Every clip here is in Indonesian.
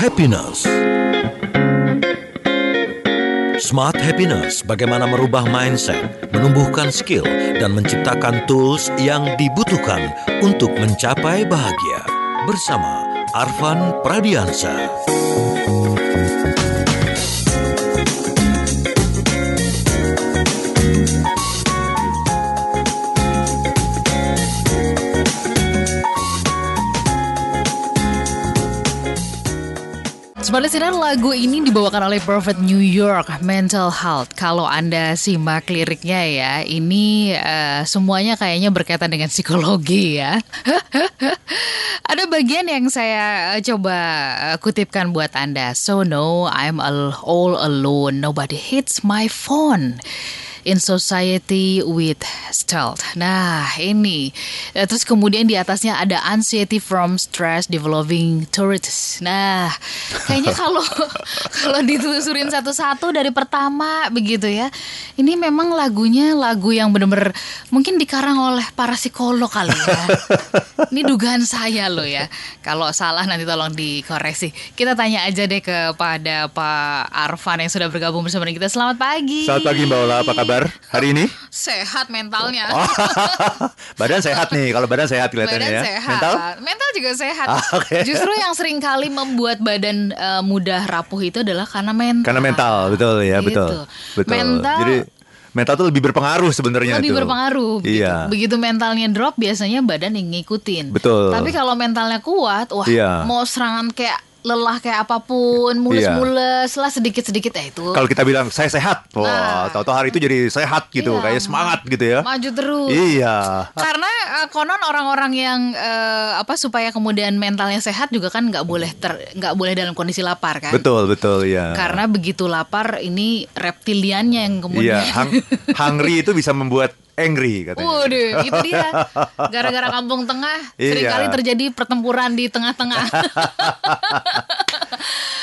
Happiness. Smart Happiness, bagaimana merubah mindset, menumbuhkan skill, dan menciptakan tools yang dibutuhkan untuk mencapai bahagia. Bersama Arvan Pradiansa. Smart Listener, lagu ini dibawakan oleh Perfect New York Mental Health. Kalau Anda simak liriknya ya, ini uh, semuanya kayaknya berkaitan dengan psikologi ya. Ada bagian yang saya uh, coba uh, kutipkan buat Anda. So no, I'm all alone. Nobody hits my phone in society with stealth. Nah, ini. Eh, terus kemudian di atasnya ada anxiety from stress developing tourists. Nah, kayaknya kalau kalau ditelusurin satu-satu dari pertama begitu ya. Ini memang lagunya lagu yang benar-benar mungkin dikarang oleh para psikolog kali ya. Ini dugaan saya loh ya. Kalau salah nanti tolong dikoreksi. Kita tanya aja deh kepada Pak Arfan yang sudah bergabung bersama kita. Selamat pagi. Selamat pagi Mbak Ola, apa kabar hari ini? Sehat mentalnya. Oh, badan sehat nih, kalau badan sehat kelihatannya badan ya. sehat. Mental? Mental juga sehat. Ah, oke. Justru yang sering kali membuat badan eh, mudah rapuh itu adalah karena mental. Karena mental, betul ya, Gitu. betul. Betul. Mental Jadi mental tuh lebih berpengaruh sebenarnya lebih berpengaruh. begitu. Iya. Begitu mentalnya drop, biasanya badan yang ngikutin. Betul. Tapi kalau mentalnya kuat, wah, Iya. mau serangan kayak lelah kayak apa pun, mulus-mulus lah sedikit-sedikit eh itu. Kalau kita bilang saya sehat, wah, Nah. tahu-tahu hari itu jadi sehat gitu, Iya, kayak semangat gitu ya. Maju terus. Iya. Karena eh, konon orang-orang yang eh, apa supaya kemudian mentalnya sehat juga kan nggak boleh ter nggak boleh dalam kondisi lapar kan? Betul, betul ya. Karena begitu lapar ini reptiliannya yang kemudian. Iya, hang- hungry itu bisa membuat angry katanya. Waduh, itu dia. Gara-gara kampung tengah, Iya. sering kali terjadi pertempuran di tengah-tengah.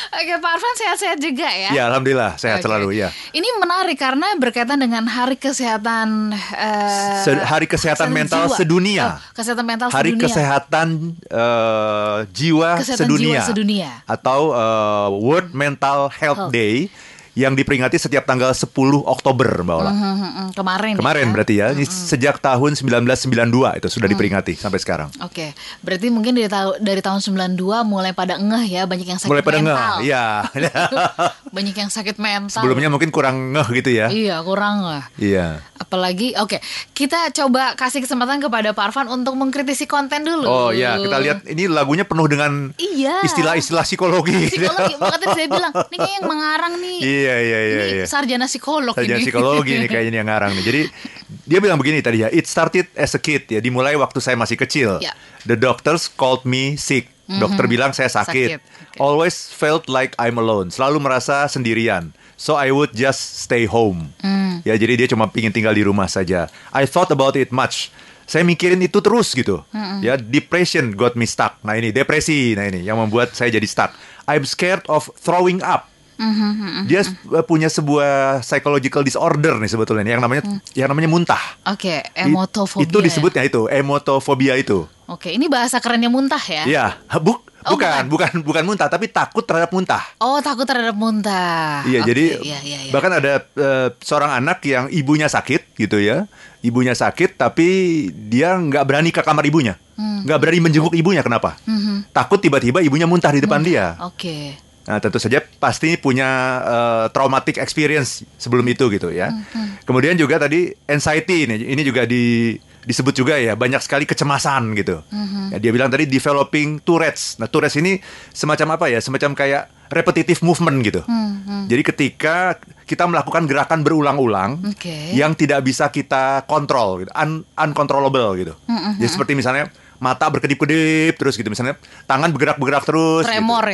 Oke, Pak Arfan sehat-sehat juga ya? Ya, alhamdulillah sehat Oke. selalu ya. Ini menarik karena berkaitan dengan Hari Kesehatan eh, Se- Hari Kesehatan Mental Jiwa. Sedunia. Oh, kesehatan mental Hari sedunia. Kesehatan eh, Jiwa Kesehatan Sedunia Jiwa Sedunia. atau eh, World Mental Health Health. Day yang diperingati setiap tanggal 10 Oktober, Mbak Ola. Hmm, hmm, hmm, Kemarin. Kemarin ya? berarti ya, Ini sejak tahun 1992 itu sudah diperingati sampai sekarang. Oke, berarti mungkin dari, tahu dari tahun 92 mulai pada ngeh ya, banyak yang sakit Mulai pada mental. ngeh, iya. banyak yang sakit mental. Sebelumnya mungkin kurang ngeh gitu ya. Iya, kurang lah. Iya. Apalagi, oke, kita coba kasih kesempatan kepada Pak Arfan untuk mengkritisi konten dulu. Oh ya, kita lihat ini lagunya penuh dengan Iya. istilah-istilah psikologi. Psikologi, makanya saya bilang, ini kayak yang mengarang nih. Iya, iya, iya, ini iya. sarjana psikolog Sarjana ini. psikologi nih kayaknya yang ngarang nih. Jadi dia bilang begini tadi ya, it started as a kid ya, dimulai waktu saya masih kecil. Ya. The doctors called me sick. Dokter bilang saya sakit. Sakit, oke. Always felt like I'm alone. Selalu merasa sendirian. So I would just stay home. Hmm. Ya jadi dia cuma pingin tinggal di rumah saja. I thought about it much. Saya mikirin itu terus gitu. Ya depression got me stuck. Nah ini depresi. Nah ini yang membuat saya jadi stuck. I'm scared of throwing up. Dia uh, punya sebuah psychological disorder nih sebetulnya yang namanya yang namanya muntah. Oke, I- emotofobia. Itu disebutnya itu emotofobia itu. Oke, ini bahasa kerennya muntah ya? Iya, buk Oh, bukan, bukan bukan muntah tapi takut terhadap muntah. Oh, takut terhadap muntah. Iya, Oke, jadi iya, iya, iya. bahkan ada eh, seorang anak yang ibunya sakit gitu ya. Ibunya sakit tapi dia nggak berani ke kamar ibunya. Hmm. Nggak berani menjenguk ibunya kenapa? Takut tiba-tiba ibunya muntah di depan dia. Oke. Nah, tentu saja pasti punya uh, traumatic experience sebelum itu gitu ya. Kemudian juga tadi anxiety ini, ini juga di, disebut juga ya banyak sekali kecemasan gitu. Ya, dia bilang tadi developing Tourette's. Nah, Tourette's ini semacam apa ya? Semacam kayak repetitive movement gitu. Jadi ketika kita melakukan gerakan berulang-ulang Oke. yang tidak bisa kita kontrol, gitu, un- uncontrollable gitu. Jadi seperti misalnya mata berkedip-kedip terus gitu, misalnya tangan bergerak-bergerak terus. gitu. Tremor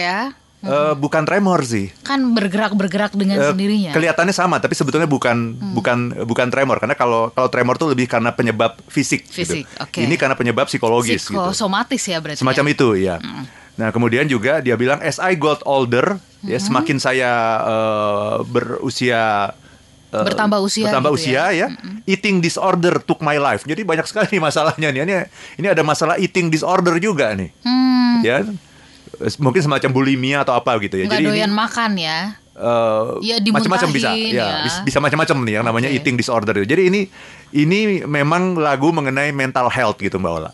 ya. Eh, bukan tremor sih. Kan bergerak-bergerak dengan Eh, sendirinya. Kelihatannya sama, tapi sebetulnya bukan bukan bukan tremor karena kalau kalau tremor tuh lebih karena penyebab fisik. Fisik, gitu. oke. Ini karena penyebab psikologis gitu. Psikosomatis ya berarti. Semacam ya? itu ya. Nah kemudian juga dia bilang as I got older, ya semakin saya eh, berusia eh, Bertambah usia bertambah gitu usia ya, eating disorder took my life. Jadi banyak sekali masalahnya nih. Ini ini ada masalah eating disorder juga nih. Hmm. Ya mungkin semacam bulimia atau apa gitu ya. Nggak Jadi doyan ini makan ya. eh, Ya, macam-macam bisa, ya, ya. bis- bisa macam-macam nih yang namanya Oke. eating disorder. Jadi ini ini memang lagu mengenai mental health gitu Mbak Ola.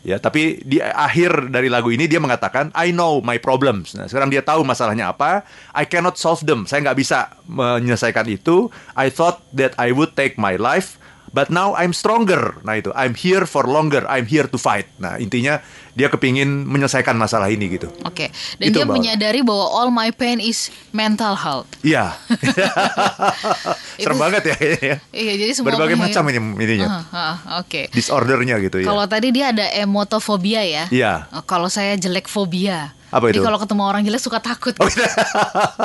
Ya, tapi di akhir dari lagu ini dia mengatakan I know my problems. Nah, sekarang dia tahu masalahnya apa. I cannot solve them. Saya nggak bisa menyelesaikan itu. I thought that I would take my life, but now I'm stronger. Nah itu, I'm here for longer. I'm here to fight. Nah intinya dia kepingin menyelesaikan masalah ini gitu. Oke. Dan Itu, dia menyadari bahwa all my pain is mental health. Iya. Serem Itu- banget ya. kayaknya. Iya, jadi semua Berbagai penyakit- macam ini ininya. Ah, ah, Oke. Disordernya gitu ya. Kalau tadi dia ada emotofobia ya. Iya. Oh, Kalau saya jelek fobia. Apa Jadi itu? kalau ketemu orang jelek suka takut. Oh, iya.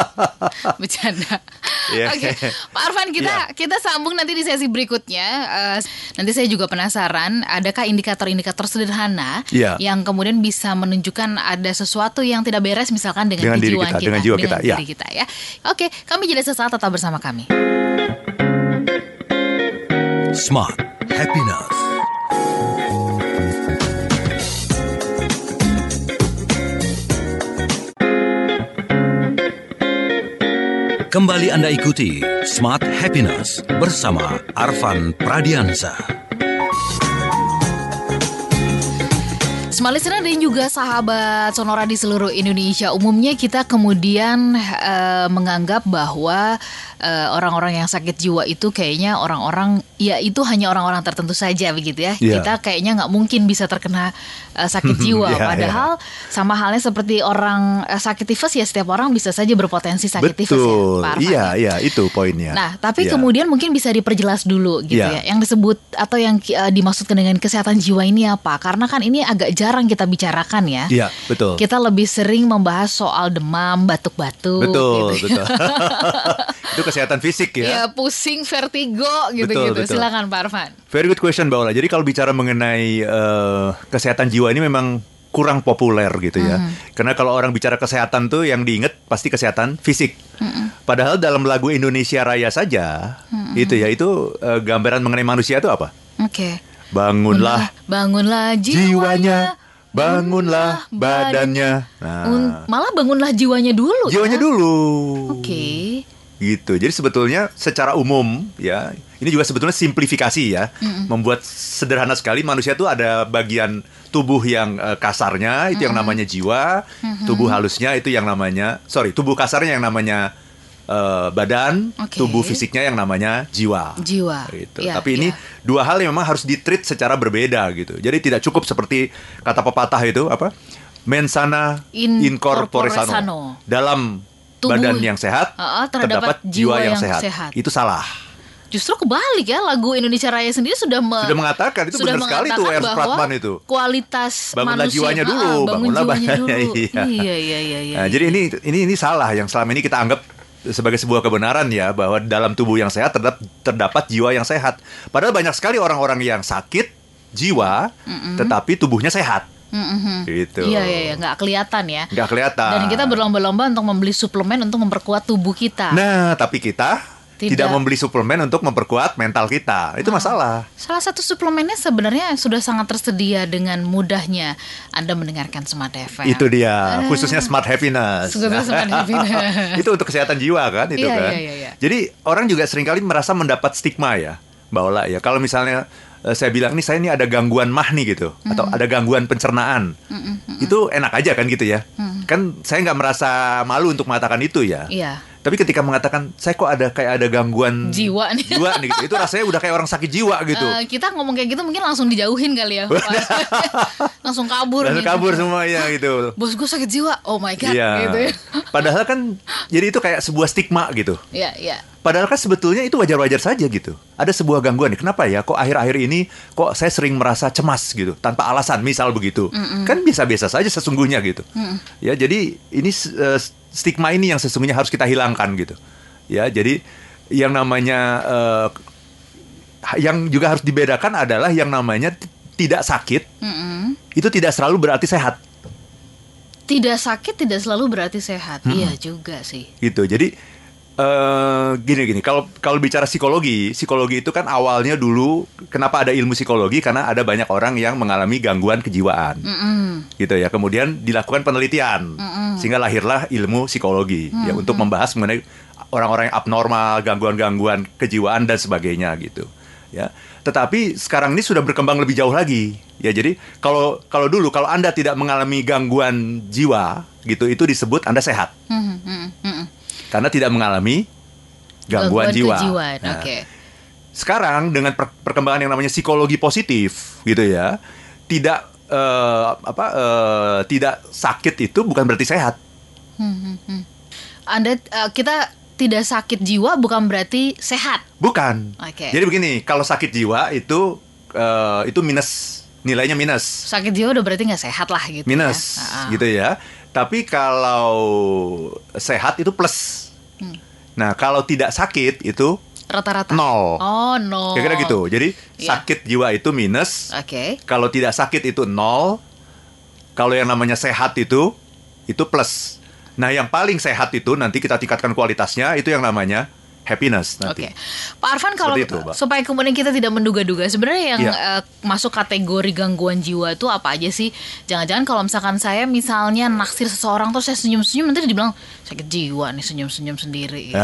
Bercanda. Iya. Oke, Pak Arfan kita Iya. kita sambung nanti di sesi berikutnya. Eh, nanti saya juga penasaran, adakah indikator-indikator sederhana Iya. yang kemudian bisa menunjukkan ada sesuatu yang tidak beres misalkan dengan, Dengan diri kejiwaan kita, dengan jiwa kita, iya. diri kita ya. Oke, kami jeda sesaat tetap bersama kami. Smart Happiness. Kembali Anda ikuti Smart Happiness bersama Arvan Pradiansa. Smart listener dan juga sahabat Sonora di seluruh Indonesia Umumnya kita kemudian eh, menganggap bahwa eh, orang-orang yang sakit jiwa itu kayaknya orang-orang Ya itu hanya orang-orang tertentu saja begitu ya Iya. Kita kayaknya nggak mungkin bisa terkena eh, sakit jiwa Iya, Padahal sama halnya seperti orang eh, sakit tifus ya setiap orang bisa saja berpotensi sakit tifus ya Betul. Pak Arfan, Iya, ya. iya, itu poinnya. Nah, tapi Iya. kemudian mungkin bisa diperjelas dulu gitu Iya. ya. Yang disebut atau yang uh, dimaksudkan dengan kesehatan jiwa ini apa? Karena kan ini agak jarang kita bicarakan ya. Iya, betul. Kita lebih sering membahas soal demam, batuk-batuk Betul, gitu. betul. itu kesehatan fisik Ya, ya. pusing, vertigo gitu-gitu. Betul, betul. Silakan Pak Arfan. Very good question, Mbak Ola. Jadi kalau bicara mengenai eh, kesehatan jiwa ini memang kurang populer gitu ya. Karena kalau orang bicara kesehatan tuh yang diinget pasti kesehatan fisik. Padahal dalam lagu Indonesia Raya saja itu ya itu eh, gambaran mengenai manusia itu apa? Oke. Bangunlah bangunlah jiwanya. bangunlah badannya. Nah, malah bangunlah jiwanya dulu. jiwanya ya? dulu. Oke. gitu. Jadi sebetulnya secara umum ya, ini juga sebetulnya simplifikasi ya, membuat sederhana sekali manusia itu ada bagian tubuh yang eh, kasarnya itu yang namanya jiwa, tubuh halusnya itu yang namanya sorry tubuh kasarnya yang namanya eh, badan, Oke. tubuh fisiknya yang namanya jiwa. Jiwa. Gitu. Ya, Tapi ini ya. dua hal yang memang harus ditreat secara berbeda gitu. Jadi tidak cukup seperti kata pepatah itu apa? Mensana In in corpore sano. sano. Dalam Tubuh- badan yang sehat Ah, ah, terdapat jiwa yang sehat. Itu salah. Justru kebalik ya lagu Indonesia Raya sendiri sudah me- Sudah mengatakan, itu sudah benar sekali tuh Ernst Pratman itu. Kualitas Bangunlah manusia jiwanya Ah, dulu, bangun bangunlah jiwanya badannya, dulu. iya. Iya iya iya iya. Nah, jadi ini ini ini salah yang selama ini kita anggap sebagai sebuah kebenaran ya bahwa dalam tubuh yang sehat terdapat, terdapat jiwa yang sehat. Padahal banyak sekali orang-orang yang sakit jiwa tetapi tubuhnya sehat. Mm-mm. Gitu. Iya iya iya nggak kelihatan ya. Nggak kelihatan. Dan kita berlomba-lomba untuk membeli suplemen untuk memperkuat tubuh kita. Nah, tapi kita Tidak. tidak, membeli suplemen untuk memperkuat mental kita. Itu masalah. Salah satu suplemennya sebenarnya sudah sangat tersedia dengan mudahnya Anda mendengarkan Smart FM. Itu dia, khususnya smart happiness. Khususnya smart happiness. itu untuk kesehatan jiwa kan, itu Iya, kan. iya, iya, iya. Jadi orang juga sering kali merasa mendapat stigma ya, Mbak Ola ya. Kalau misalnya eh, saya bilang nih saya ini ada gangguan mah nih gitu, atau ada gangguan pencernaan, itu enak aja kan gitu ya. Kan saya nggak merasa malu untuk mengatakan itu ya. Iya. Tapi ketika mengatakan saya kok ada kayak ada gangguan Jiwa nih. jiwa nih gitu, itu rasanya udah kayak orang sakit jiwa gitu. Eh, kita ngomong kayak gitu mungkin langsung dijauhin kali ya. langsung kabur. Langsung nih. kabur semua ya gitu. Bos gue sakit jiwa. Oh my god. Iya. Gitu ya. Padahal kan jadi itu kayak sebuah stigma gitu. Iya iya. Padahal kan sebetulnya itu wajar-wajar saja gitu. Ada sebuah gangguan nih. Kenapa ya? Kok akhir-akhir ini kok saya sering merasa cemas gitu tanpa alasan, misal begitu. Kan biasa-biasa saja sesungguhnya gitu. Ya, jadi ini eh, stigma ini yang sesungguhnya harus kita hilangkan gitu. Ya, jadi yang namanya eh, yang juga harus dibedakan adalah yang namanya tidak sakit Mm-mm. itu tidak selalu berarti sehat Tidak sakit tidak selalu berarti sehat. Iya juga sih. gitu. Jadi eh gini gini. Kalau kalau bicara psikologi psikologi itu kan awalnya dulu kenapa ada ilmu psikologi? Karena ada banyak orang yang mengalami gangguan kejiwaan. Gitu ya. Kemudian dilakukan penelitian sehingga lahirlah ilmu psikologi ya untuk membahas mengenai orang-orang yang abnormal gangguan-gangguan kejiwaan dan sebagainya gitu ya. Tetapi sekarang ini sudah berkembang lebih jauh lagi ya. Jadi kalau kalau dulu kalau anda tidak mengalami gangguan jiwa gitu itu disebut anda sehat. Hmm, hmm, hmm. Karena tidak mengalami gangguan, jiwa. kejiwaan, Nah, Oke. Sekarang dengan per- perkembangan yang namanya psikologi positif, gitu ya, tidak eh, apa eh, tidak sakit itu bukan berarti sehat. Anda eh, kita tidak sakit jiwa bukan berarti sehat. Bukan. Oke. Jadi begini, kalau sakit jiwa itu eh, itu minus nilainya minus. Sakit jiwa udah berarti nggak sehat lah gitu. minus ya. Ah, ah. gitu ya. Tapi kalau sehat itu plus. Hmm. Nah, kalau tidak sakit itu Rata-rata. nol. Oh no. Kira-kira gitu. Jadi Iya. sakit jiwa itu minus, Oke. Kalau tidak sakit itu nol. Kalau yang namanya sehat itu itu plus. Nah, yang paling sehat itu nanti kita tingkatkan kualitasnya itu yang namanya happiness nanti. Oke, Pak Arfan kalau itu, Mbak. supaya kemudian kita tidak menduga-duga sebenarnya yang Iya. eh, masuk kategori gangguan jiwa itu apa aja sih? Jangan-jangan kalau misalkan saya misalnya naksir seseorang terus saya senyum-senyum nanti dibilang sakit jiwa nih senyum-senyum sendiri. gitu.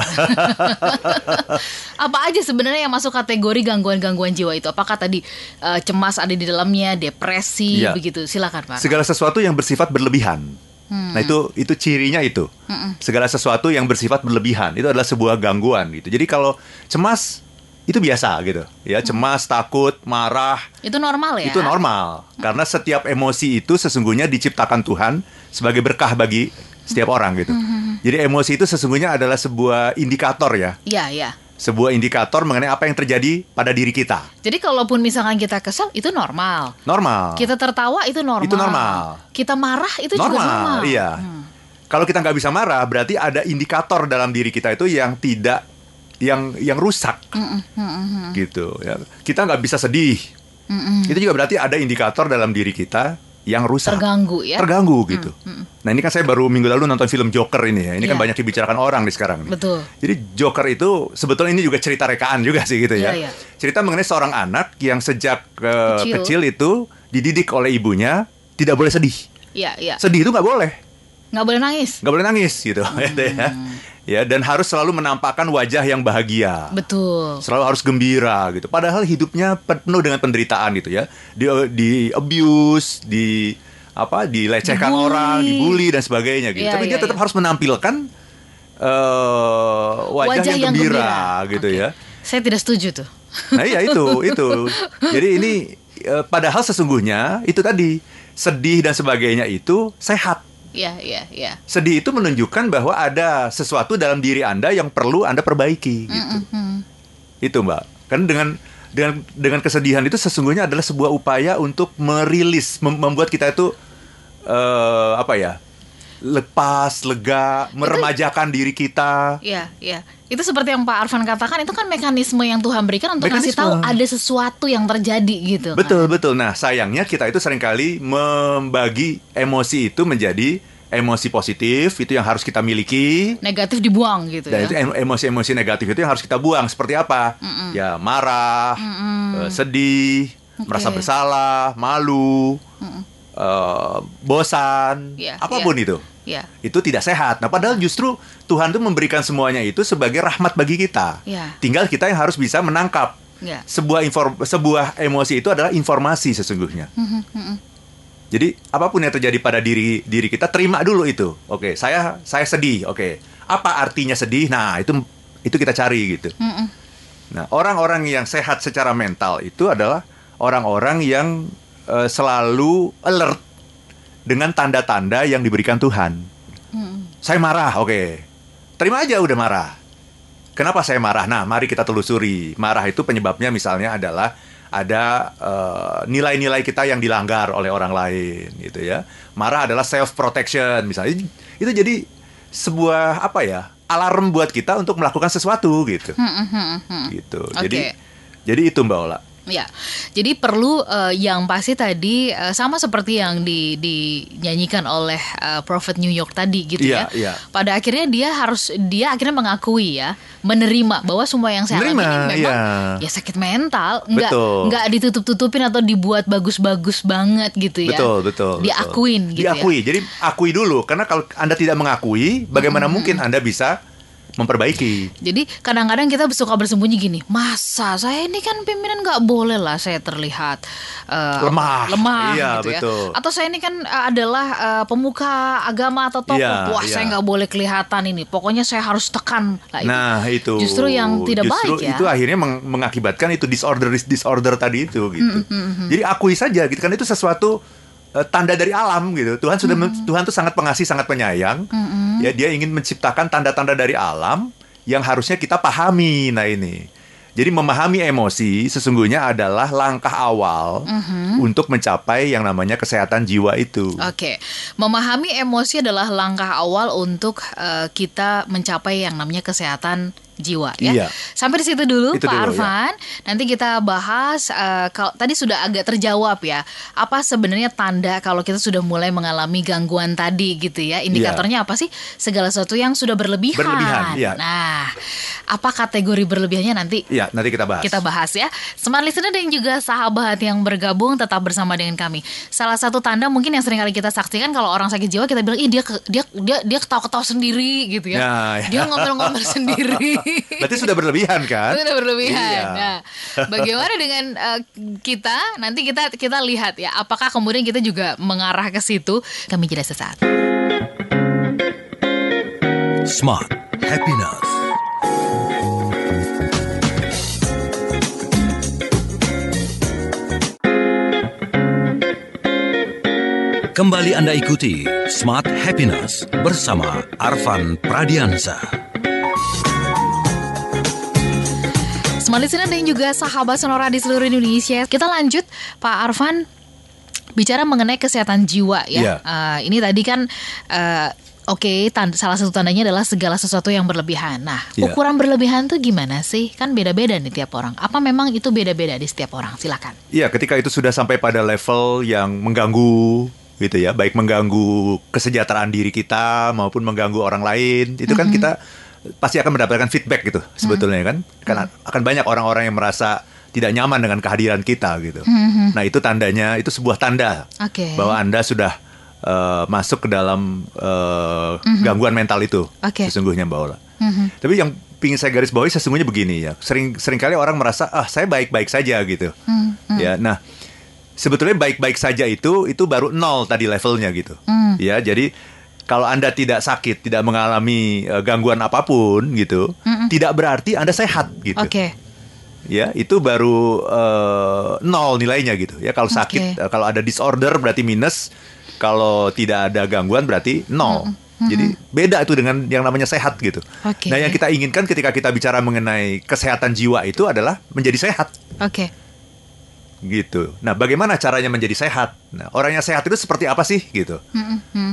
apa aja sebenarnya yang masuk kategori gangguan-gangguan jiwa itu? Apakah tadi eh, cemas ada di dalamnya, depresi Iya. begitu? Silakan Pak. Segala sesuatu yang bersifat berlebihan. Hmm. Nah, itu itu cirinya itu. Segala sesuatu yang bersifat berlebihan itu adalah sebuah gangguan gitu. Jadi kalau cemas itu biasa gitu. Ya, cemas, takut, marah, itu normal ya? Itu normal karena setiap emosi itu sesungguhnya diciptakan Tuhan sebagai berkah bagi setiap orang gitu. Jadi emosi itu sesungguhnya adalah sebuah indikator ya, Iya, iya. Sebuah indikator mengenai apa yang terjadi pada diri kita. Jadi kalaupun misalkan kita kesel itu normal. Normal. Kita tertawa itu normal. Itu normal. Kita marah itu juga normal, normal. iya. Kalau kita nggak bisa marah, berarti ada indikator dalam diri kita itu yang tidak yang yang rusak, gitu ya. Kita nggak bisa sedih. Itu juga berarti ada indikator dalam diri kita yang rusak. Terganggu ya. terganggu gitu. Nah ini kan saya baru minggu lalu nonton film Joker ini ya. Ini kan Iya. banyak dibicarakan orang di sekarang. Nih. Betul. Jadi Joker itu sebetulnya ini juga cerita rekaan juga sih gitu ya. Iya, iya. Cerita mengenai seorang anak yang sejak eh, Kecil. kecil. itu dididik oleh ibunya tidak boleh sedih. Iya, iya. Sedih itu nggak boleh, Nggak boleh nangis. nggak boleh nangis gitu. gitu ya. Ya dan harus selalu menampakkan wajah yang bahagia Betul. selalu harus gembira gitu. Padahal hidupnya penuh dengan penderitaan gitu ya. Di di abuse, di apa, dilecehkan Dibully. orang, dibully dan sebagainya gitu. Iya, Tapi dia iya, tetap iya. harus menampilkan eh, wajah, yang, gembira, gitu Oke. ya. Saya tidak setuju tuh. Nah iya itu itu. Jadi ini eh, padahal sesungguhnya itu tadi sedih dan sebagainya itu sehat. Iya, iya, iya. Sedih itu menunjukkan bahwa ada sesuatu dalam diri Anda yang perlu Anda perbaiki gitu. Itu Mbak. Kan dengan dengan dengan kesedihan itu sesungguhnya adalah sebuah upaya untuk merilis mem- membuat kita itu eh apa ya? Lepas, lega, meremajakan diri kita. Iya, iya. Itu seperti yang Pak Arfan katakan itu kan mekanisme yang Tuhan berikan untuk ngasih tahu Mekanisme. ada sesuatu yang terjadi gitu. kan. Betul, betul. Nah, sayangnya kita itu sering kali membagi emosi itu menjadi emosi positif, itu yang harus kita miliki. Negatif dibuang gitu Dan ya. itu em- emosi-emosi negatif itu yang harus kita buang. Seperti apa? Ya marah, eh, sedih, merasa Oke. bersalah, malu, eh, bosan, Iya, apa pun iya. itu. Iya. Itu tidak sehat. Nah, padahal justru Tuhan tuh memberikan semuanya itu sebagai rahmat bagi kita. Iya. Tinggal kita yang harus bisa menangkap. Iya. Sebuah inform sebuah emosi itu adalah informasi sesungguhnya. Jadi apa pun yang terjadi pada diri diri kita terima dulu itu. Oke, saya saya sedih. Oke, apa artinya sedih? Nah itu itu kita cari gitu. Nah orang-orang yang sehat secara mental itu adalah orang-orang yang eh, selalu alert dengan tanda-tanda yang diberikan Tuhan. Saya marah, oke, terima aja udah marah. Kenapa saya marah? Nah, mari kita telusuri. Marah itu penyebabnya misalnya adalah ada eh, nilai-nilai kita yang dilanggar oleh orang lain, gitu ya. Marah adalah self protection, misalnya. Itu jadi sebuah apa ya? Alarm buat kita untuk melakukan sesuatu, gitu. Gitu. Jadi, Oke. jadi itu Mbak Ola. Ya, jadi perlu uh, yang pasti tadi uh, sama seperti yang di, dinyanyikan oleh uh, Prophet New York tadi gitu Iya, ya. iya. Pada akhirnya dia harus dia akhirnya mengakui ya, menerima bahwa semua yang saya alami ini memang iya. ya sakit mental, nggak Betul. nggak ditutup-tutupin atau dibuat bagus-bagus banget gitu ya. Betul, betul. betul. Diakuin gitu ya. Diakui. Jadi akui dulu karena kalau Anda tidak mengakui, bagaimana mungkin Anda bisa memperbaiki? Jadi kadang-kadang kita suka bersembunyi gini, masa saya ini kan pimpinan nggak boleh lah saya terlihat eh, Lemah. lemah Iya, gitu ya. betul. Atau saya ini kan eh, adalah eh, pemuka agama atau tokoh, Iya, wah iya. saya nggak boleh kelihatan ini. Pokoknya saya harus tekan. Lah, itu Nah itu justru yang tidak justru baik ya. itu akhirnya meng- mengakibatkan itu disorder disorder tadi itu gitu. Jadi akui saja gitu kan itu sesuatu eh, tanda dari alam gitu. Tuhan sudah men- Tuhan tuh sangat pengasih sangat penyayang. Ya dia ingin menciptakan tanda-tanda dari alam yang harusnya kita pahami. Nah ini. Jadi memahami emosi sesungguhnya adalah langkah awal untuk mencapai yang namanya kesehatan jiwa itu. Oke, memahami emosi adalah langkah awal untuk eh, kita mencapai yang namanya kesehatan jiwa ya. Iya. Sampai di situ dulu Itu Pak dulu, ya. Arfan. Nanti kita bahas eh, kalau tadi sudah agak terjawab ya. Apa sebenarnya tanda kalau kita sudah mulai mengalami gangguan tadi gitu ya. Indikatornya apa sih? Segala sesuatu yang sudah berlebihan. Iya. Berlebihan, iya. Nah, apa kategori berlebihannya nanti Ya, nanti kita bahas. kita bahas ya. Smart listener dan juga sahabat yang bergabung tetap bersama dengan kami. Salah satu tanda mungkin yang sering kali kita saksikan kalau orang sakit jiwa kita bilang, "Ih, dia dia dia dia ketawa-ketawa sendiri" gitu ya. Nah, ya. Dia ngomel-ngomel sendiri. Berarti sudah berlebihan kan? Itu udah berlebihan. Iya. Nah, bagaimana dengan eh, kita? Nanti kita kita lihat ya, apakah kemudian kita juga mengarah ke situ? Kami jeda sesaat. Smart Happiness. Kembali Anda ikuti Smart Happiness bersama Arvan Pradiansa. Listener dan juga sahabat sonora di seluruh Indonesia. Kita lanjut, Pak Arfan bicara mengenai kesehatan jiwa ya. Iya. Eh, ini tadi kan eh, Oke, tan- salah satu tandanya adalah segala sesuatu yang berlebihan. Nah, Iya. ukuran berlebihan tuh gimana sih? Kan beda-beda nih tiap orang. Apa memang itu beda-beda di setiap orang? Silakan. Iya, ketika itu sudah sampai pada level yang mengganggu gitu ya, baik mengganggu kesejahteraan diri kita maupun mengganggu orang lain, itu kan kita pasti akan mendapatkan feedback gitu sebetulnya kan. Karena akan banyak orang-orang yang merasa tidak nyaman dengan kehadiran kita gitu. Nah, itu tandanya, itu sebuah tanda Oke. bahwa Anda sudah eh, masuk ke dalam eh, gangguan mental itu. Oke. Sesungguhnya Mbak Ola. Tapi yang ingin saya garis bawahi sesungguhnya begini ya. Sering sering kali orang merasa ah saya baik-baik saja gitu. Ya, nah sebetulnya baik-baik saja itu itu baru nol tadi levelnya gitu. Ya, jadi kalau Anda tidak sakit, tidak mengalami eh, gangguan apa pun gitu, tidak berarti Anda sehat gitu. Oke. Ya, itu baru eh, nol nilainya gitu. Ya, kalau sakit, Oke. eh, kalau ada disorder berarti minus, kalau tidak ada gangguan berarti nol. Jadi beda itu dengan yang namanya sehat gitu. Oke. Nah, yang kita inginkan ketika kita bicara mengenai kesehatan jiwa itu adalah menjadi sehat Oke. gitu. Nah, bagaimana caranya menjadi sehat? Nah, orang yang sehat itu seperti apa sih gitu?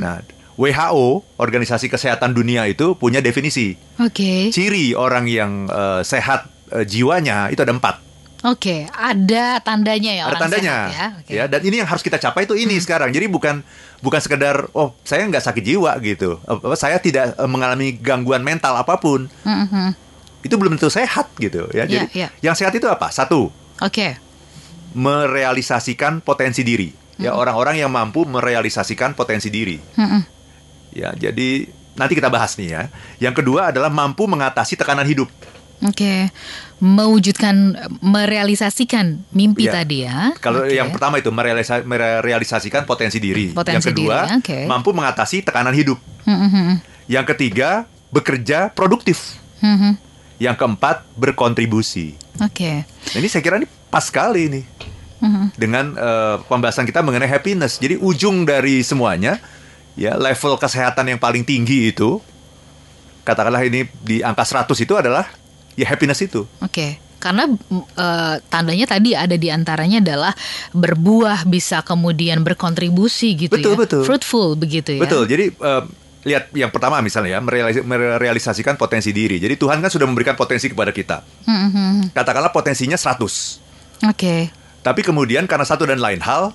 Nah, WHO, Organisasi Kesehatan Dunia itu punya definisi. Oke. Ciri orang yang eh, sehat eh, jiwanya itu ada empat. Oke, ada tandanya ya ada orang tandanya, sehat ya. Oke. ya. Dan ini yang harus kita capai itu ini sekarang. Jadi bukan bukan sekedar oh saya nggak sakit jiwa gitu, saya tidak eh, mengalami gangguan mental apa pun. Mhm. Itu belum tentu sehat gitu ya. Jadi Iya, iya. yang sehat itu apa? Satu, Oke. merealisasikan potensi diri. Ya orang-orang yang mampu merealisasikan potensi diri. Mhm. Ya jadi nanti kita bahas nih ya. Yang kedua adalah mampu mengatasi tekanan hidup. Oke, mewujudkan, merealisasikan mimpi Iya. tadi ya. Kalau Oke. yang pertama itu merealisa- merealisasikan potensi diri. Potensi yang kedua diri, oke. mampu mengatasi tekanan hidup. Mhm, Yang ketiga bekerja produktif. mhm. Yang keempat berkontribusi. Oke, Nah, ini saya kira ini pas sekali ini Mhm. dengan eh, pembahasan kita mengenai happiness. Jadi ujung dari semuanya ya level kesehatan yang paling tinggi itu katakanlah ini di angka 100 itu adalah ya happiness itu. oke. Karena mm, eh, tandanya tadi ada di antaranya adalah berbuah bisa kemudian berkontribusi gitu Betul, ya. betul. Fruitful begitu ya. Betul. Jadi eh, lihat yang pertama misalnya ya merealis- merealisasikan potensi diri. Jadi Tuhan kan sudah memberikan potensi kepada kita. Mhm, Katakanlah potensinya 100. Oke. Tapi kemudian karena satu dan lain hal,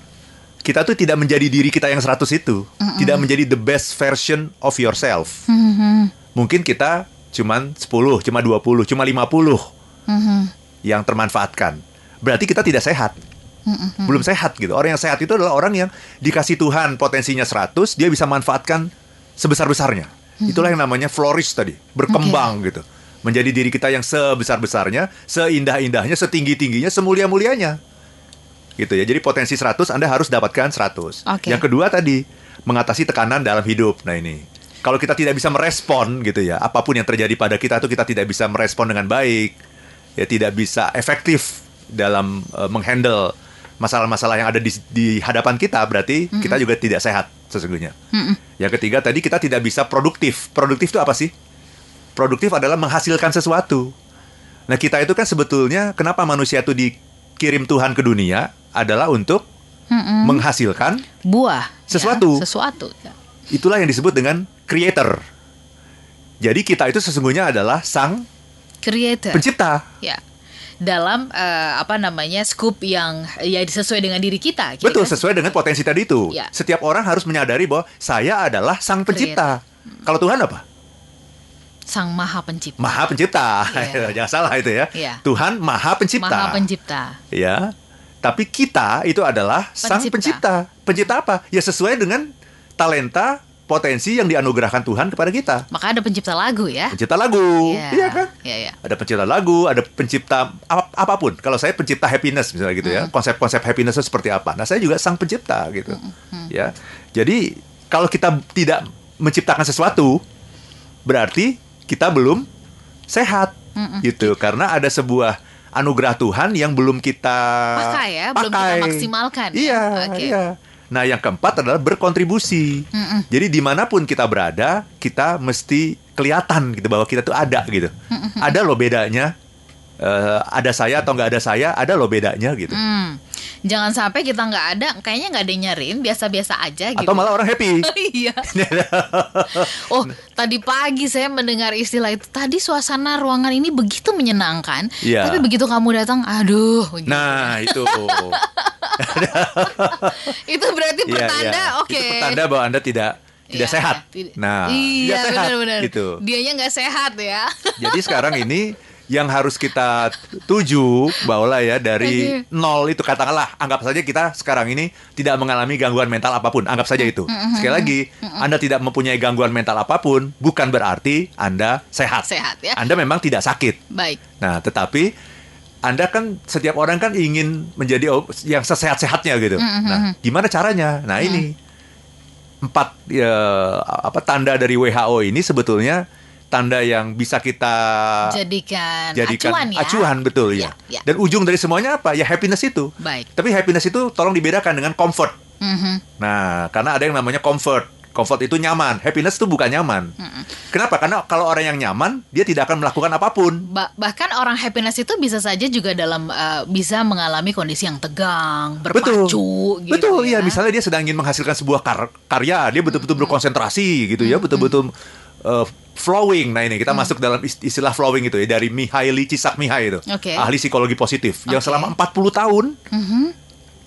kita tuh tidak menjadi diri kita yang 100 itu. Tidak menjadi the best version of yourself. Mungkin kita cuman 10, cuma 20, cuma 50 yang termanfaatkan. Berarti kita tidak sehat. Belum sehat gitu. Orang yang sehat itu adalah orang yang dikasih Tuhan potensinya 100, dia bisa manfaatkan sebesar-besarnya. Itulah yang namanya flourish tadi, berkembang gitu. Menjadi diri kita yang sebesar-besarnya, seindah-indahnya, setinggi-tingginya, semulia-mulianya. Gitu ya. Jadi potensi 100 Anda harus dapatkan 100. Oke. Yang kedua tadi, mengatasi tekanan dalam hidup. Nah, ini. Kalau kita tidak bisa merespon gitu ya, apa pun yang terjadi pada kita itu kita tidak bisa merespon dengan baik. Ya tidak bisa efektif dalam eh, menghandle masalah-masalah yang ada di, di hadapan kita berarti kita juga tidak sehat sesungguhnya. Yang ketiga tadi kita tidak bisa produktif. Produktif itu apa sih? Produktif adalah menghasilkan sesuatu. Nah, kita itu kan sebetulnya kenapa manusia itu dikirim Tuhan ke dunia adalah untuk menghasilkan Buah. ya, Sesuatu. sesuatu. ya. itulah yang disebut dengan creator. Jadi kita itu sesungguhnya adalah sang Creator. pencipta. Ya. Dalam eh, apa namanya scoop yang ya sesuai dengan diri kita. gitu Betul, kan? sesuai dengan potensi tadi itu. Ya. Setiap orang harus menyadari bahwa saya adalah sang pencipta. Kalau Tuhan apa? Sang Maha Pencipta. Maha pencipta. Iya. Jangan salah itu ya. Iya. Tuhan Maha pencipta. Maha Pencipta. Ya. Tapi kita itu adalah sang Pencipta. pencipta. Pencipta apa? Ya sesuai dengan talenta, potensi yang dianugerahkan Tuhan kepada kita. Maka ada pencipta lagu ya. Pencipta lagu. Iya. Iya kan? Iya, iya. Ada pencipta lagu, ada pencipta ap- apa pun. Kalau saya pencipta happiness misalnya gitu ya, konsep-konsep happiness itu seperti apa. Nah, saya juga sang pencipta gitu. Ya. Jadi kalau kita tidak menciptakan sesuatu, berarti kita belum sehat gitu. Karena ada sebuah anugerah Tuhan yang belum kita Pakai ya, belum kita pakai. maksimalkan ya. Iya, Oke. iya. Nah, yang keempat adalah berkontribusi. Jadi di mana pun kita berada, kita mesti kelihatan gitu bahwa kita tuh ada gitu. Ada loh bedanya. Eh, ada saya atau nggak ada saya, ada loh bedanya gitu. Hmm. Jangan sampai kita nggak ada, kayaknya nggak ada yang nyariin, biasa-biasa aja gitu. Atau malah orang happy. iya. oh, tadi pagi saya mendengar istilah itu. Tadi suasana ruangan ini begitu menyenangkan, Iya. tapi begitu kamu datang, aduh. gitu. Nah, itu. itu berarti Iya, pertanda, iya. oke. Itu pertanda bahwa Anda tidak tidak Iya, sehat. Nah, iya tidak sehat benar-benar. gitu. Dianya nggak sehat ya. Jadi sekarang ini yang harus kita tuju bahwa ya dari nol itu katakanlah anggap saja kita sekarang ini tidak mengalami gangguan mental apa pun. Anggap saja itu. Sekali lagi anda tidak mempunyai gangguan mental apa pun bukan berarti anda sehat. Sehat, ya. anda memang tidak sakit. Baik. nah tetapi anda kan setiap orang kan ingin menjadi yang sesehat-sehatnya gitu. Nah gimana caranya? Nah ini. Empat ya, apa tanda dari WHO ini sebetulnya tanda yang bisa kita Jadikan, jadikan acuan ya. betul ya. Ya, ya. Dan ujung dari semuanya apa? Ya happiness itu. Baik. Tapi happiness itu tolong dibedakan dengan comfort. Mhm. Nah, karena ada yang namanya comfort. Comfort itu nyaman, happiness itu bukan nyaman. Kenapa? Karena kalau orang yang nyaman, dia tidak akan melakukan apa pun. Ba- bahkan orang happiness itu bisa saja juga dalam eh, bisa mengalami kondisi yang tegang, Betul. berpacu gitu. Betul, ya. iya. Misalnya dia sedang ingin menghasilkan sebuah kar- karya, dia betul-betul berkonsentrasi gitu ya, betul-betul uh, flowing. Nah, ini kita masuk dalam ist- istilah flowing itu ya dari Mihaly Csikszentmihalyi itu. Oke. Ahli psikologi positif yang Oke. selama 40 tahun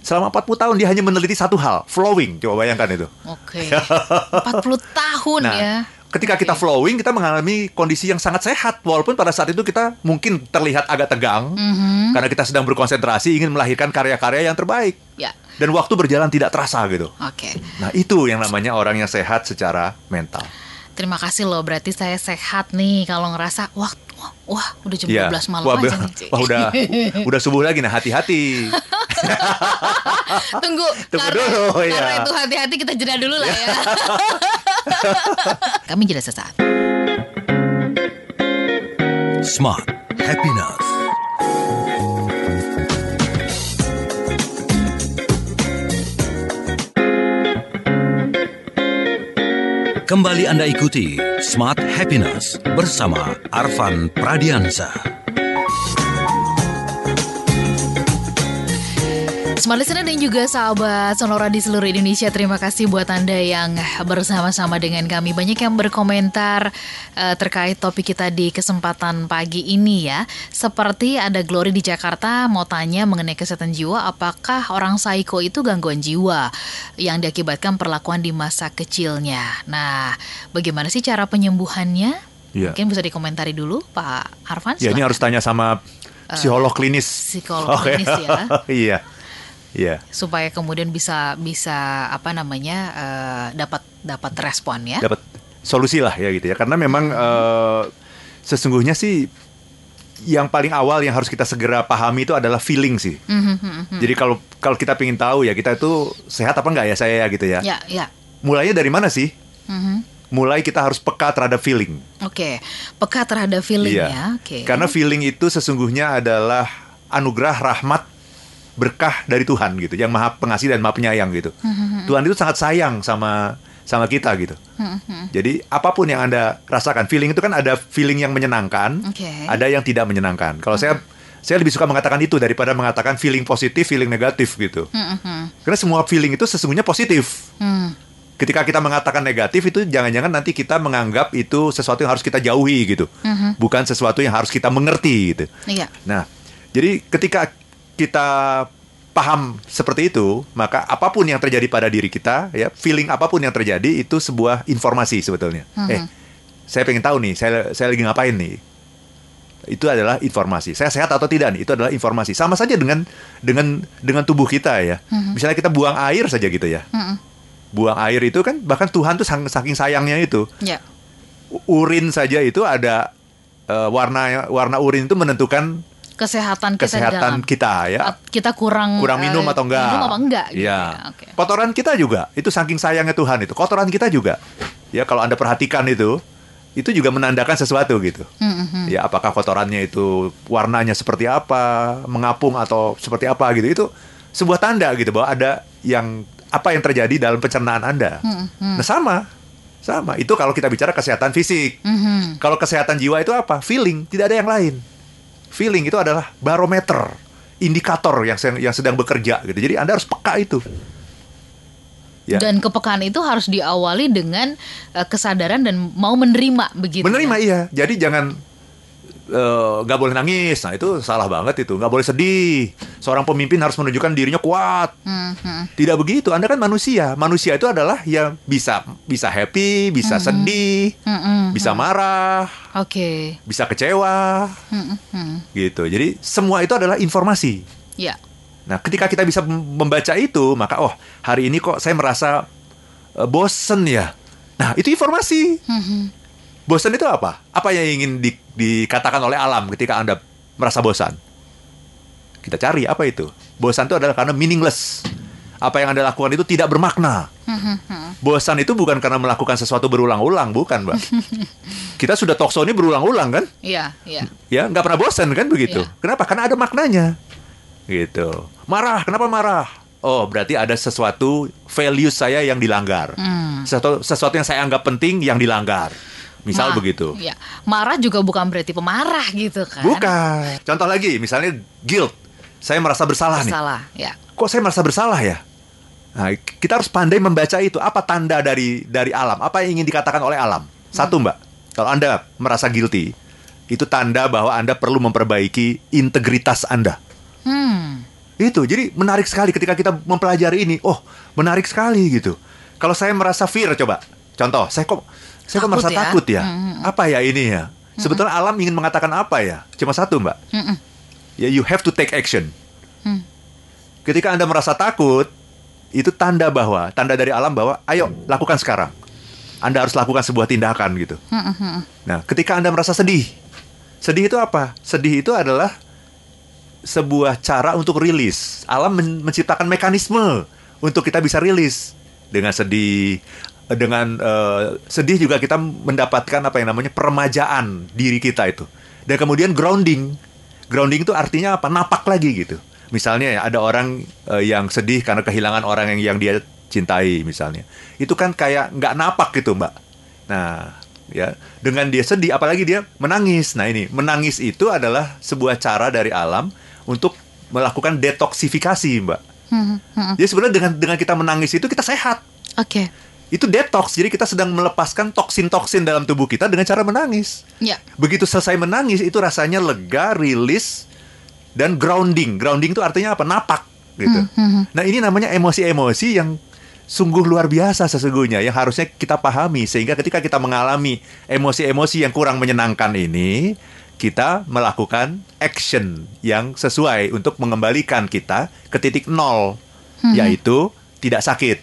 Selama 40 tahun dia hanya meneliti satu hal, flowing. Coba bayangkan itu. Oke. 40 tahun Nah, ya. ketika kita Oke. flowing, kita mengalami kondisi yang sangat sehat. Walaupun pada saat itu kita mungkin terlihat agak tegang, Mhm. karena kita sedang berkonsentrasi ingin melahirkan karya-karya yang terbaik. Ya. Dan waktu berjalan tidak terasa gitu. Oke. Nah itu yang namanya orang yang sehat secara mental. Terima kasih loh. Berarti saya sehat nih kalau ngerasa wah wah, wah udah jam Iya. 12 malam wah, aja nih. Wah, udah udah subuh lagi. Nah hati-hati. Tunggu, Tunggu karena, dulu, ya. karena itu hati-hati kita jeda dulu lah ya. Kami jeda sesaat. Smart Happiness. Kembali Anda ikuti Smart Happiness bersama Arvan Pradiansa. Smart Listener dan juga sahabat Sonora di seluruh Indonesia Terima kasih buat Anda yang bersama-sama dengan kami. Banyak yang berkomentar uh, terkait topik kita di kesempatan pagi ini ya. Seperti ada Glory di Jakarta mau tanya mengenai kesehatan jiwa Apakah orang psycho itu gangguan jiwa Yang diakibatkan perlakuan di masa kecilnya? Nah bagaimana sih cara penyembuhannya? Ya. Mungkin bisa dikomentari dulu Pak Arfan Ya ini harus tanya sama psikolog klinis. Psikolog klinis ya. Iya Iya. supaya kemudian bisa bisa apa namanya uh, dapat dapat respon ya. Dapat solusi lah ya gitu ya. Karena memang uh, sesungguhnya sih yang paling awal yang harus kita segera pahami itu adalah feeling sih. Mm-hmm. Jadi kalau kalau kita ingin tahu ya kita itu sehat apa enggak ya saya ya gitu ya. Ya ya. Mulainya dari mana sih? Mhm. Mulai kita harus peka terhadap feeling. Oke, peka terhadap feeling Iya. ya. Oke. Karena feeling itu sesungguhnya adalah anugerah rahmat berkah dari Tuhan gitu, yang maha pengasih dan maha penyayang gitu. Tuhan itu sangat sayang sama sama kita gitu. Jadi apa pun yang anda rasakan, feeling itu kan ada feeling yang menyenangkan, Oke. ada yang tidak menyenangkan. Kalau saya saya lebih suka mengatakan itu daripada mengatakan feeling positif, feeling negatif gitu. Mhm. Karena semua feeling itu sesungguhnya positif. Hmm. Ketika kita mengatakan negatif itu jangan-jangan nanti kita menganggap itu sesuatu yang harus kita jauhi gitu. Bukan sesuatu yang harus kita mengerti gitu. Iya. Nah, jadi ketika kita paham seperti itu, maka apa pun yang terjadi pada diri kita, ya, feeling apa pun yang terjadi itu sebuah informasi sebetulnya. Eh, saya pengen tahu nih, saya saya lagi ngapain nih? Itu adalah informasi. Saya sehat atau tidak nih? Itu adalah informasi. Sama saja dengan dengan dengan tubuh kita ya. Misalnya kita buang air saja gitu ya. Mhm. Buang air itu kan bahkan Tuhan tuh saking sayangnya itu u- urin saja itu ada eh, warna warna urin itu menentukan Kesehatan kita kesehatan dalam. kita ya Kita kurang kurang minum eh, atau enggak Minum apa enggak? gitu Iya. ya. Oke. kotoran kita juga itu saking sayangnya Tuhan itu kotoran kita juga ya kalau anda perhatikan itu itu juga menandakan sesuatu gitu Mhm. ya apakah kotorannya itu warnanya seperti apa mengapung atau seperti apa gitu itu sebuah tanda gitu bahwa ada yang apa yang terjadi dalam pencernaan anda Hmm, nah sama sama itu kalau kita bicara kesehatan fisik Mhm. kalau kesehatan jiwa itu apa feeling tidak ada yang lain feeling itu adalah barometer indikator yang sedang, yang sedang bekerja gitu jadi anda harus peka itu ya Dan kepekaan itu harus diawali dengan eh, kesadaran dan mau menerima begitu. menerima ya? iya jadi jangan eh, nggak boleh nangis nah itu salah banget itu nggak boleh sedih seorang pemimpin harus menunjukkan dirinya kuat Mhm. tidak begitu anda kan manusia manusia itu adalah yang bisa bisa happy bisa sedih Mhm. bisa marah Oke. bisa kecewa Mhm. gitu jadi semua itu adalah informasi Ya. Nah, ketika kita bisa mem- membaca itu, maka oh, hari ini kok saya merasa eh, bosen ya. Nah, itu informasi. Mhm. Bosen itu apa? Apa yang ingin di- dikatakan oleh alam ketika Anda merasa bosan? Kita cari apa itu? Bosan itu adalah karena meaningless. Apa yang Anda lakukan itu tidak bermakna. Bosan itu bukan karena melakukan sesuatu berulang-ulang, bukan, Mbak. Kita sudah talkshow ini berulang-ulang kan? Iya, iya. ya nggak pernah bosan kan begitu Iya. kenapa karena ada maknanya gitu marah kenapa marah oh berarti ada sesuatu value saya yang dilanggar Hmm. sesuatu sesuatu yang saya anggap penting yang dilanggar misal Ma- begitu Ya. Marah juga bukan berarti pemarah gitu kan. bukan contoh lagi misalnya guilt saya merasa bersalah nih Salah, ya. kok saya merasa bersalah ya nah kita harus pandai membaca itu apa tanda dari dari alam apa yang ingin dikatakan oleh alam satu mbak kalau anda merasa guilty itu tanda bahwa anda perlu memperbaiki integritas anda Hmm. Itu, jadi menarik sekali ketika kita mempelajari ini. Oh, menarik sekali gitu. Kalau saya merasa fear, coba. Contoh, saya kok saya kok merasa ya? takut ya. Mm-mm. Apa ya ini ya? Sebetulnya alam ingin mengatakan apa ya? Cuma satu, Mbak. Mm-mm. Ya, you have to take action. Hmm. Ketika Anda merasa takut, itu tanda bahwa, tanda dari alam bahwa, ayo lakukan sekarang. Anda harus lakukan sebuah tindakan gitu. Mm-mm. Nah, ketika Anda merasa sedih, sedih itu apa? Sedih itu adalah sebuah cara untuk rilis. Alam men- menciptakan mekanisme untuk kita bisa rilis dengan sedih. Dengan eh, sedih juga kita mendapatkan apa yang namanya peremajaan diri kita itu. Dan kemudian grounding. Grounding itu artinya apa? Napak lagi gitu. Misalnya ya, ada orang eh, yang sedih karena kehilangan orang yang yang dia cintai misalnya. Itu kan kayak nggak napak gitu, Mbak. Nah, ya dengan dia sedih apalagi dia menangis nah ini menangis itu adalah sebuah cara dari alam untuk melakukan detoksifikasi mbak Hmm, hmm. Jadi sebenarnya dengan dengan kita menangis itu kita sehat. Oke. Itu detox. Jadi kita sedang melepaskan toksin-toksin dalam tubuh kita dengan cara menangis. Ya. Begitu selesai menangis itu rasanya lega, rilis dan grounding. Grounding itu artinya apa? Napak gitu. Nah, ini namanya emosi-emosi yang sungguh luar biasa sesungguhnya yang harusnya kita pahami sehingga ketika kita mengalami emosi-emosi yang kurang menyenangkan ini kita melakukan action yang sesuai untuk mengembalikan kita ke titik nol yaitu tidak sakit.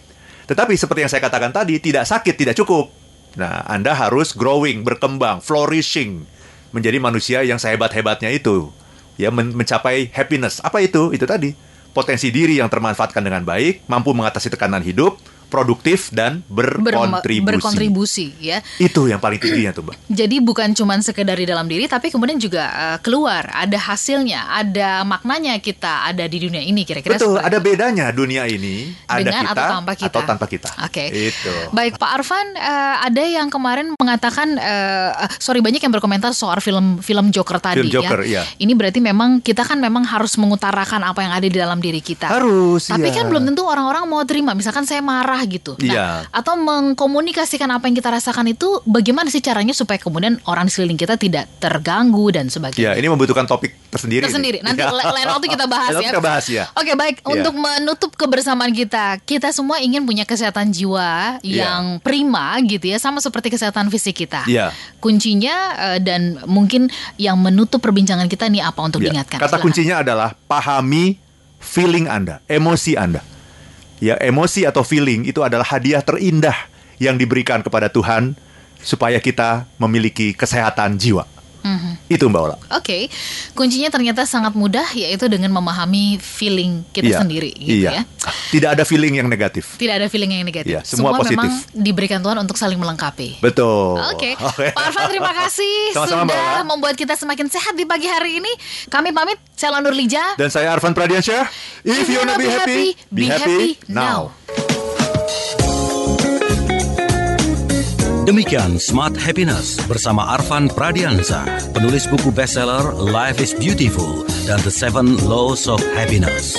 Tetapi seperti yang saya katakan tadi tidak sakit tidak cukup. Nah, Anda harus growing, berkembang, flourishing menjadi manusia yang sehebat-hebatnya itu. Ya men- mencapai happiness. Apa itu? Itu tadi potensi diri yang termanfaatkan dengan baik, mampu mengatasi tekanan hidup, produktif dan berkontribusi. berkontribusi ya. Itu yang paling tingginya tuh, Mbak. Jadi bukan cuma sekedar di dalam diri, tapi kemudian juga eh, keluar, ada hasilnya, ada maknanya kita ada di dunia ini kira-kira. Betul, ada itu. bedanya dunia ini ada Dengan kita atau tanpa kita. atau tanpa kita. Oke. Itu. Baik Pak Arfan, eh, ada yang kemarin mengatakan, eh, sorry banyak yang berkomentar soal film film Joker tadi. Film Joker, ya. iya. Ini berarti memang kita kan memang harus mengutarakan apa yang ada di dalam diri kita. Harus, Tapi iya. kan belum tentu orang-orang mau terima. Misalkan saya marah gitu. Nah, Iya. atau mengkomunikasikan apa yang kita rasakan itu bagaimana sih caranya supaya kemudian orang di sekeliling kita tidak terganggu dan Ya, sebagainya. ini membutuhkan topik tersendiri. Tersendiri. Nanti Ya. la- lain waktu kita bahas ya. kita bahas ya. Oke baik Iya. untuk menutup kebersamaan kita, kita semua ingin punya kesehatan jiwa Iya. yang prima gitu ya, sama seperti kesehatan fisik kita. Iya. Kuncinya eh, dan mungkin yang menutup perbincangan kita nih apa untuk diingatkan? Kata Silakan. kuncinya adalah pahami feeling Anda, emosi Anda. Ya, emosi atau feeling itu adalah hadiah terindah yang diberikan kepada Tuhan supaya kita memiliki kesehatan jiwa. Mhm. Itu Mbak Ola. Oke, kuncinya ternyata sangat mudah yaitu dengan memahami feeling kita Iya, sendiri gitu iya. ya. Tidak ada feeling yang negatif. Tidak ada feeling yang negatif. Iya, semua positif. memang diberikan Tuhan untuk saling melengkapi. Betul. Oke, Pak Arfan terima kasih Sama-sama, Mbak sudah Ola. membuat kita semakin sehat di pagi hari ini. Kami pamit, saya Lanur Lija. Dan saya Arvan Pradiansyah. If you wanna be happy, be happy now. Demikian Smart Happiness bersama Arvan Pradiansa, penulis buku bestseller Life is Beautiful dan The Seven Laws of Happiness.